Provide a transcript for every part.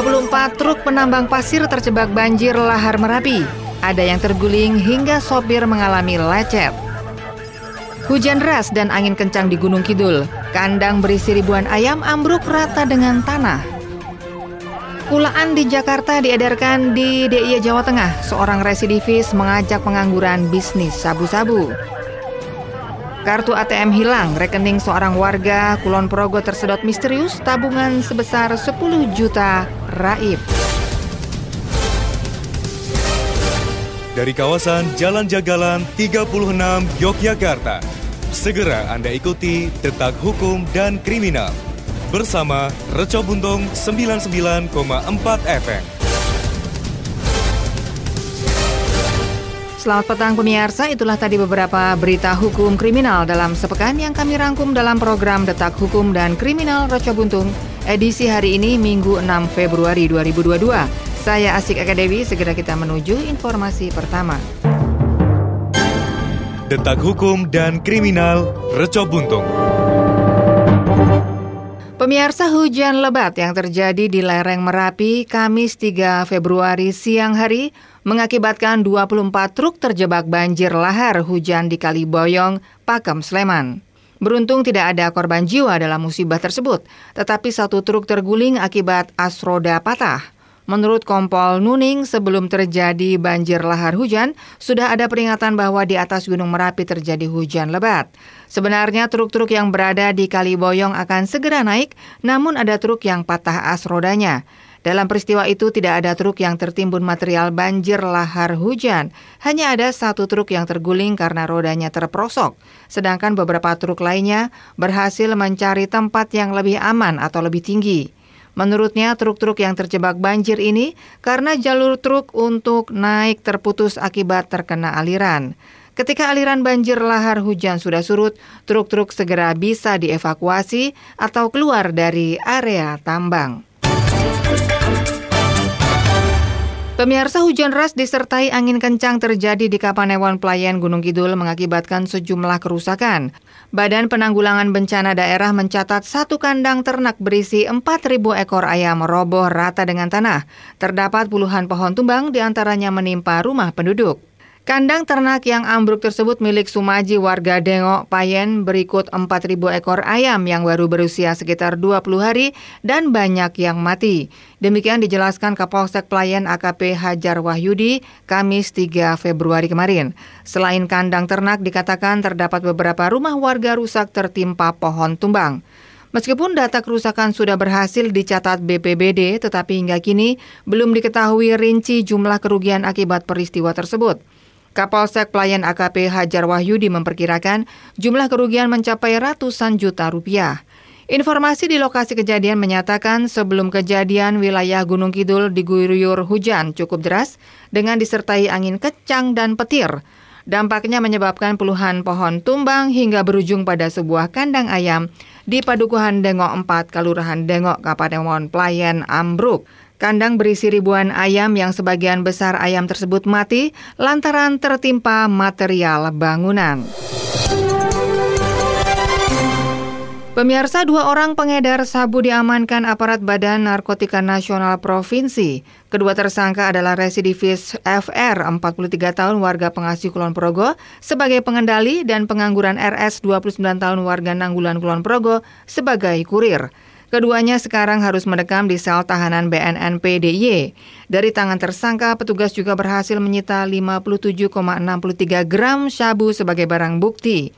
24 truk penambang pasir terjebak banjir lahar Merapi. Ada yang terguling hingga sopir mengalami lecet. Hujan deras dan angin kencang di Gunung Kidul. Kandang berisi ribuan ayam ambruk rata dengan tanah. Kulaan di Jakarta diedarkan di DIY Jawa Tengah. Seorang residivis mengajak pengangguran bisnis sabu-sabu. Kartu ATM hilang, rekening seorang warga Kulon Progo tersedot misterius, tabungan sebesar 10 juta raib. Dari kawasan Jalan Jagalan 36 Yogyakarta, segera Anda ikuti Detak Hukum dan Kriminal bersama Reco Buntung 99,4 FM. Selamat petang pemirsa, itulah tadi beberapa berita hukum kriminal dalam sepekan yang kami rangkum dalam program Detak Hukum dan Kriminal Roca Buntung edisi hari ini Minggu 6 Februari 2022. Saya Asik Akadewi, segera kita menuju informasi pertama. Detak Hukum dan Kriminal Reco Buntung. Pemirsa hujan lebat yang terjadi di lereng Merapi Kamis 3 Februari siang hari mengakibatkan 24 truk terjebak banjir lahar hujan di Kaliboyong, Pakem, Sleman. Beruntung tidak ada korban jiwa dalam musibah tersebut, tetapi satu truk terguling akibat as roda patah. Menurut Kompol Nuning, sebelum terjadi banjir lahar hujan, sudah ada peringatan bahwa di atas Gunung Merapi terjadi hujan lebat. Sebenarnya truk-truk yang berada di Kaliboyong akan segera naik, namun ada truk yang patah as rodanya. Dalam peristiwa itu tidak ada truk yang tertimbun material banjir lahar hujan. Hanya ada satu truk yang terguling karena rodanya terprosok. Sedangkan beberapa truk lainnya berhasil mencari tempat yang lebih aman atau lebih tinggi. Menurutnya, truk-truk yang terjebak banjir ini karena jalur truk untuk naik terputus akibat terkena aliran. Ketika aliran banjir lahar hujan sudah surut, truk-truk segera bisa dievakuasi atau keluar dari area tambang. Pemirsa hujan deras disertai angin kencang terjadi di Kapanewon Pelayan Gunung Kidul mengakibatkan sejumlah kerusakan. Badan Penanggulangan Bencana Daerah mencatat satu kandang ternak berisi 4.000 ekor ayam roboh rata dengan tanah. Terdapat puluhan pohon tumbang di antaranya menimpa rumah penduduk. Kandang ternak yang ambruk tersebut milik Sumaji warga Dengok Payen berikut 4.000 ekor ayam yang baru berusia sekitar 20 hari dan banyak yang mati. Demikian dijelaskan Kapolsek Pelayan AKP Hajar Wahyudi Kamis 3 Februari kemarin. Selain kandang ternak dikatakan terdapat beberapa rumah warga rusak tertimpa pohon tumbang. Meskipun data kerusakan sudah berhasil dicatat BPBD, tetapi hingga kini belum diketahui rinci jumlah kerugian akibat peristiwa tersebut. Kapolsek Pelayan AKP Hajar Wahyudi memperkirakan jumlah kerugian mencapai ratusan juta rupiah. Informasi di lokasi kejadian menyatakan sebelum kejadian wilayah Gunung Kidul diguyur hujan cukup deras dengan disertai angin kencang dan petir. Dampaknya menyebabkan puluhan pohon tumbang hingga berujung pada sebuah kandang ayam di Padukuhan Dengok 4, Kalurahan Dengok, Kabupaten Pelayan, Ambruk. Kandang berisi ribuan ayam yang sebagian besar ayam tersebut mati lantaran tertimpa material bangunan. Pemirsa dua orang pengedar sabu diamankan aparat Badan Narkotika Nasional Provinsi. Kedua tersangka adalah residivis FR, 43 tahun warga pengasuh Kulon Progo, sebagai pengendali dan pengangguran RS, 29 tahun warga Nanggulan Kulon Progo, sebagai kurir. Keduanya sekarang harus mendekam di sel tahanan BNNP DIY. Dari tangan tersangka, petugas juga berhasil menyita 57,63 gram syabu sebagai barang bukti.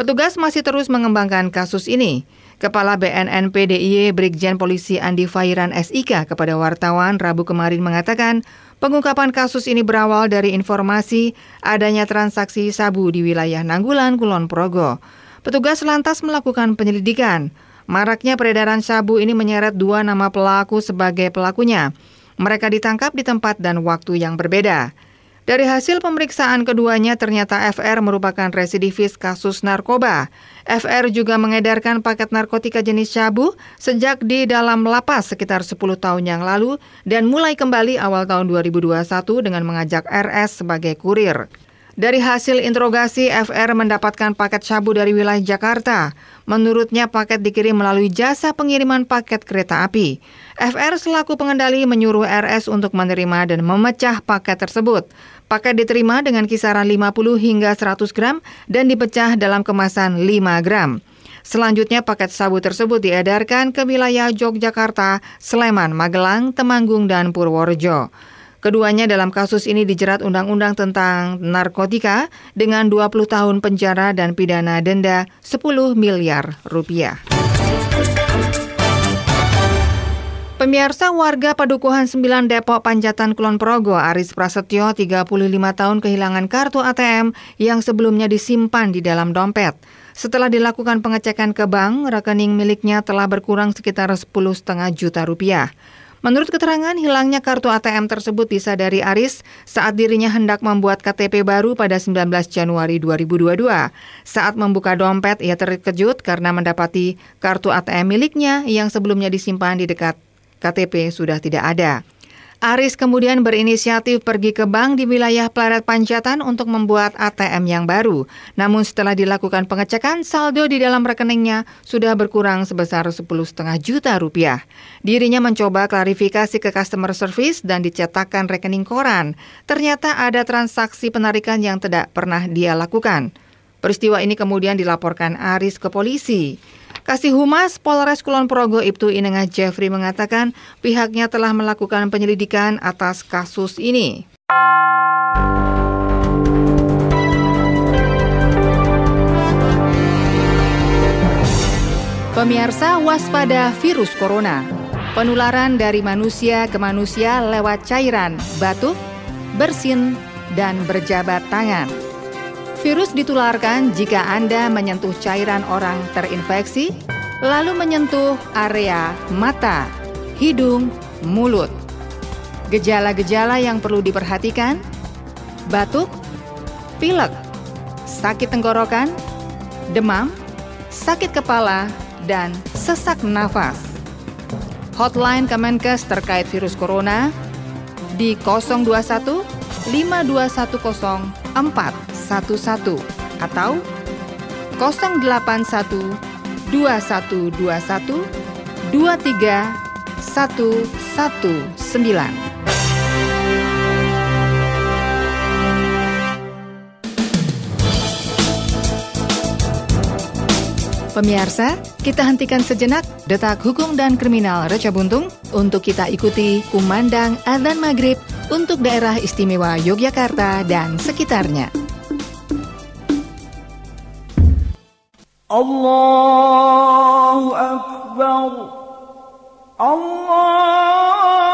Petugas masih terus mengembangkan kasus ini. Kepala BNNP DIY Brigjen Polisi Andi Fairan SIK kepada wartawan Rabu kemarin mengatakan, pengungkapan kasus ini berawal dari informasi adanya transaksi sabu di wilayah Nanggulan, Kulon Progo. Petugas lantas melakukan penyelidikan. Maraknya peredaran sabu ini menyeret dua nama pelaku sebagai pelakunya. Mereka ditangkap di tempat dan waktu yang berbeda. Dari hasil pemeriksaan keduanya ternyata FR merupakan residivis kasus narkoba. FR juga mengedarkan paket narkotika jenis sabu sejak di dalam lapas sekitar 10 tahun yang lalu dan mulai kembali awal tahun 2021 dengan mengajak RS sebagai kurir. Dari hasil interogasi, FR mendapatkan paket sabu dari wilayah Jakarta. Menurutnya paket dikirim melalui jasa pengiriman paket kereta api. FR selaku pengendali menyuruh RS untuk menerima dan memecah paket tersebut. Paket diterima dengan kisaran 50 hingga 100 gram dan dipecah dalam kemasan 5 gram. Selanjutnya paket sabu tersebut diedarkan ke wilayah Yogyakarta, Sleman, Magelang, Temanggung, dan Purworejo. Keduanya dalam kasus ini dijerat undang-undang tentang narkotika dengan 20 tahun penjara dan pidana denda 10 miliar rupiah. Pemirsa warga Padukuhan 9 Depok Panjatan Kulon Progo Aris Prasetyo 35 tahun kehilangan kartu ATM yang sebelumnya disimpan di dalam dompet. Setelah dilakukan pengecekan ke bank, rekening miliknya telah berkurang sekitar 10,5 juta rupiah. Menurut keterangan, hilangnya kartu ATM tersebut disadari Aris saat dirinya hendak membuat KTP baru pada 19 Januari 2022. Saat membuka dompet, ia terkejut karena mendapati kartu ATM miliknya yang sebelumnya disimpan di dekat KTP sudah tidak ada. Aris kemudian berinisiatif pergi ke bank di wilayah Plaret Pancatan untuk membuat ATM yang baru. Namun setelah dilakukan pengecekan, saldo di dalam rekeningnya sudah berkurang sebesar 10,5 juta rupiah. Dirinya mencoba klarifikasi ke customer service dan dicetakkan rekening koran. Ternyata ada transaksi penarikan yang tidak pernah dia lakukan. Peristiwa ini kemudian dilaporkan Aris ke polisi. Kasih Humas Polres Kulon Progo Ibtu Inengah Jeffrey mengatakan pihaknya telah melakukan penyelidikan atas kasus ini. Pemirsa waspada virus corona. Penularan dari manusia ke manusia lewat cairan, batuk, bersin, dan berjabat tangan. Virus ditularkan jika Anda menyentuh cairan orang terinfeksi, lalu menyentuh area mata, hidung, mulut. Gejala-gejala yang perlu diperhatikan: batuk, pilek, sakit tenggorokan, demam, sakit kepala, dan sesak nafas. Hotline Kemenkes terkait virus corona di 021 5210 411 atau 081 2121 23119. Pemirsa, kita hentikan sejenak detak hukum dan kriminal Reca Buntung untuk kita ikuti kumandang adzan maghrib untuk daerah istimewa Yogyakarta dan sekitarnya. الله أكبر الله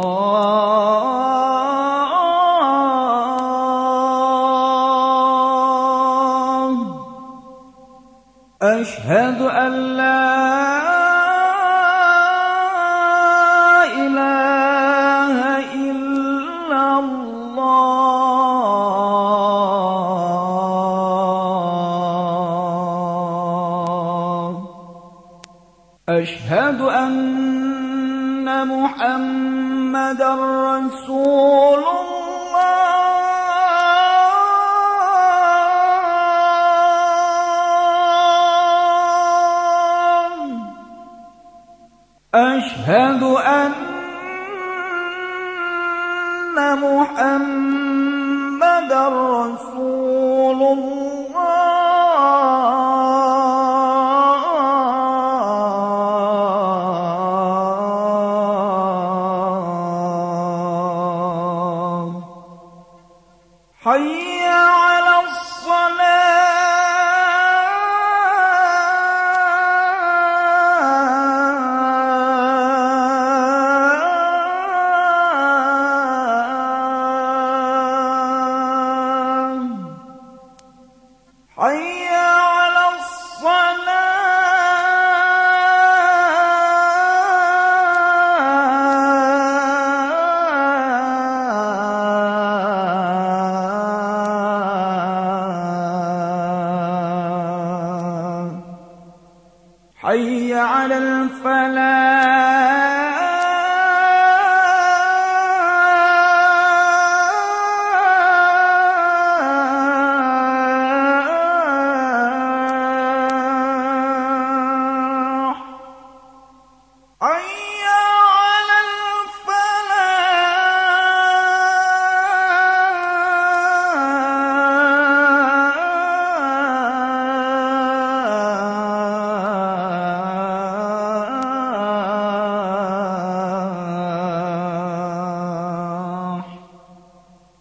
أشهد أن محمد رسول الله. 아니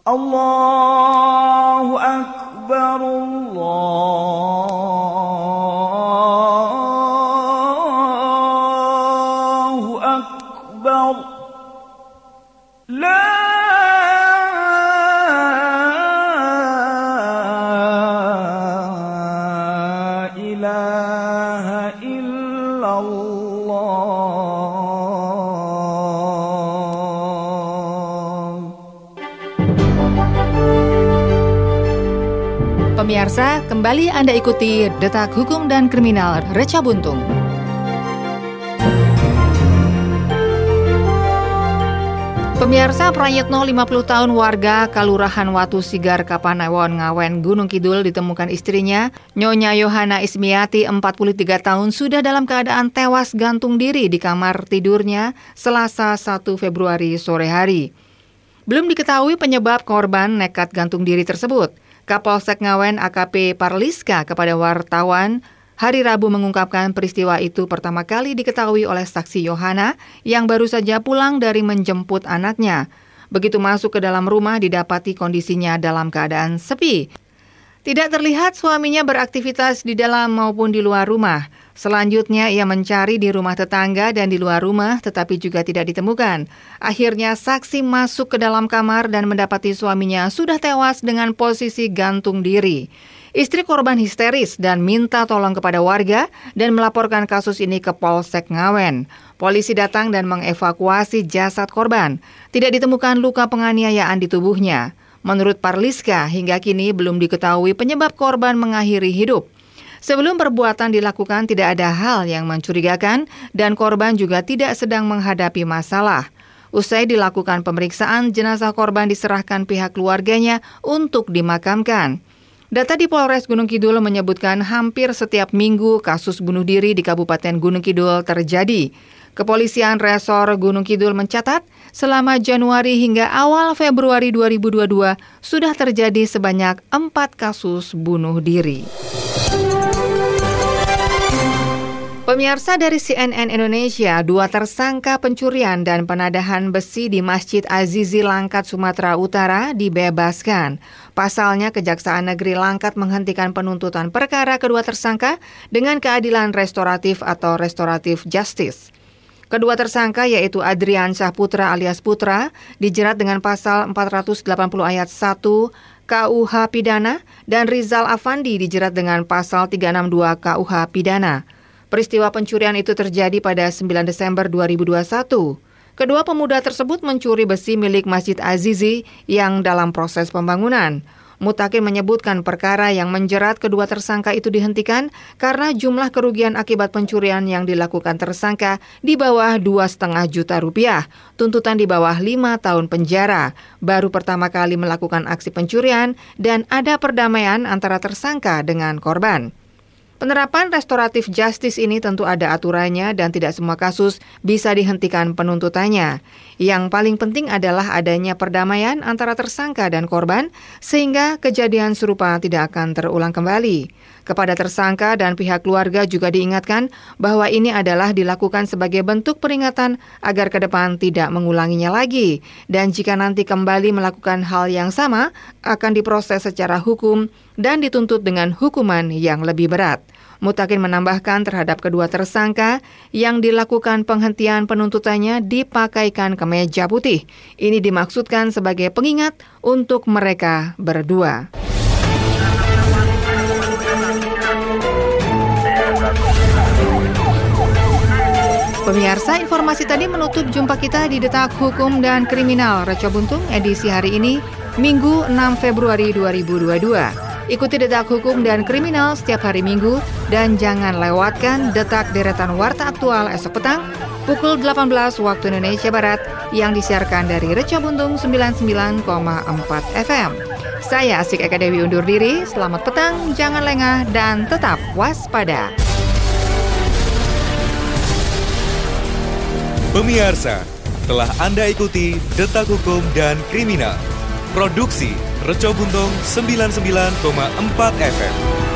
الله أكبر الله Pemirsa, kembali Anda ikuti Detak Hukum dan Kriminal Reca Buntung. Pemirsa Prayetno 50 tahun warga Kalurahan Watu Sigar Kapanewon Ngawen Gunung Kidul ditemukan istrinya Nyonya Yohana Ismiati 43 tahun sudah dalam keadaan tewas gantung diri di kamar tidurnya Selasa 1 Februari sore hari. Belum diketahui penyebab korban nekat gantung diri tersebut. Kapolsek Ngawen AKP Parliska kepada wartawan hari Rabu mengungkapkan peristiwa itu pertama kali diketahui oleh saksi Yohana yang baru saja pulang dari menjemput anaknya. Begitu masuk ke dalam rumah didapati kondisinya dalam keadaan sepi. Tidak terlihat suaminya beraktivitas di dalam maupun di luar rumah. Selanjutnya ia mencari di rumah tetangga dan di luar rumah tetapi juga tidak ditemukan. Akhirnya saksi masuk ke dalam kamar dan mendapati suaminya sudah tewas dengan posisi gantung diri. Istri korban histeris dan minta tolong kepada warga dan melaporkan kasus ini ke Polsek Ngawen. Polisi datang dan mengevakuasi jasad korban. Tidak ditemukan luka penganiayaan di tubuhnya. Menurut Parliska, hingga kini belum diketahui penyebab korban mengakhiri hidup. Sebelum perbuatan dilakukan tidak ada hal yang mencurigakan dan korban juga tidak sedang menghadapi masalah. Usai dilakukan pemeriksaan, jenazah korban diserahkan pihak keluarganya untuk dimakamkan. Data di Polres Gunung Kidul menyebutkan hampir setiap minggu kasus bunuh diri di Kabupaten Gunung Kidul terjadi. Kepolisian Resor Gunung Kidul mencatat selama Januari hingga awal Februari 2022 sudah terjadi sebanyak empat kasus bunuh diri. Pemirsa dari CNN Indonesia, dua tersangka pencurian dan penadahan besi di Masjid Azizi Langkat, Sumatera Utara dibebaskan. Pasalnya, Kejaksaan Negeri Langkat menghentikan penuntutan perkara kedua tersangka dengan keadilan restoratif atau restoratif justice. Kedua tersangka yaitu Adrian Syahputra alias Putra dijerat dengan pasal 480 ayat 1 KUH Pidana dan Rizal Afandi dijerat dengan pasal 362 KUH Pidana. Peristiwa pencurian itu terjadi pada 9 Desember 2021. Kedua pemuda tersebut mencuri besi milik Masjid Azizi yang dalam proses pembangunan. Mutakin menyebutkan perkara yang menjerat kedua tersangka itu dihentikan karena jumlah kerugian akibat pencurian yang dilakukan tersangka di bawah dua setengah juta rupiah, tuntutan di bawah lima tahun penjara. Baru pertama kali melakukan aksi pencurian dan ada perdamaian antara tersangka dengan korban. Penerapan restoratif justice ini tentu ada aturannya dan tidak semua kasus bisa dihentikan penuntutannya. Yang paling penting adalah adanya perdamaian antara tersangka dan korban sehingga kejadian serupa tidak akan terulang kembali. Kepada tersangka dan pihak keluarga juga diingatkan bahwa ini adalah dilakukan sebagai bentuk peringatan agar ke depan tidak mengulanginya lagi. Dan jika nanti kembali melakukan hal yang sama, akan diproses secara hukum dan dituntut dengan hukuman yang lebih berat. Mutakin menambahkan terhadap kedua tersangka yang dilakukan penghentian penuntutannya dipakaikan kemeja putih. Ini dimaksudkan sebagai pengingat untuk mereka berdua. Pemirsa, informasi tadi menutup jumpa kita di Detak Hukum dan Kriminal Reco Buntung edisi hari ini, Minggu 6 Februari 2022. Ikuti Detak Hukum dan Kriminal setiap hari Minggu dan jangan lewatkan Detak Deretan Warta Aktual esok petang pukul 18 waktu Indonesia Barat yang disiarkan dari Reca Buntung 99,4 FM. Saya Asik Eka Dewi undur diri, selamat petang, jangan lengah, dan tetap waspada. Pemirsa, telah Anda ikuti Detak Hukum dan Kriminal. Produksi Reco Buntung 99,4 FM.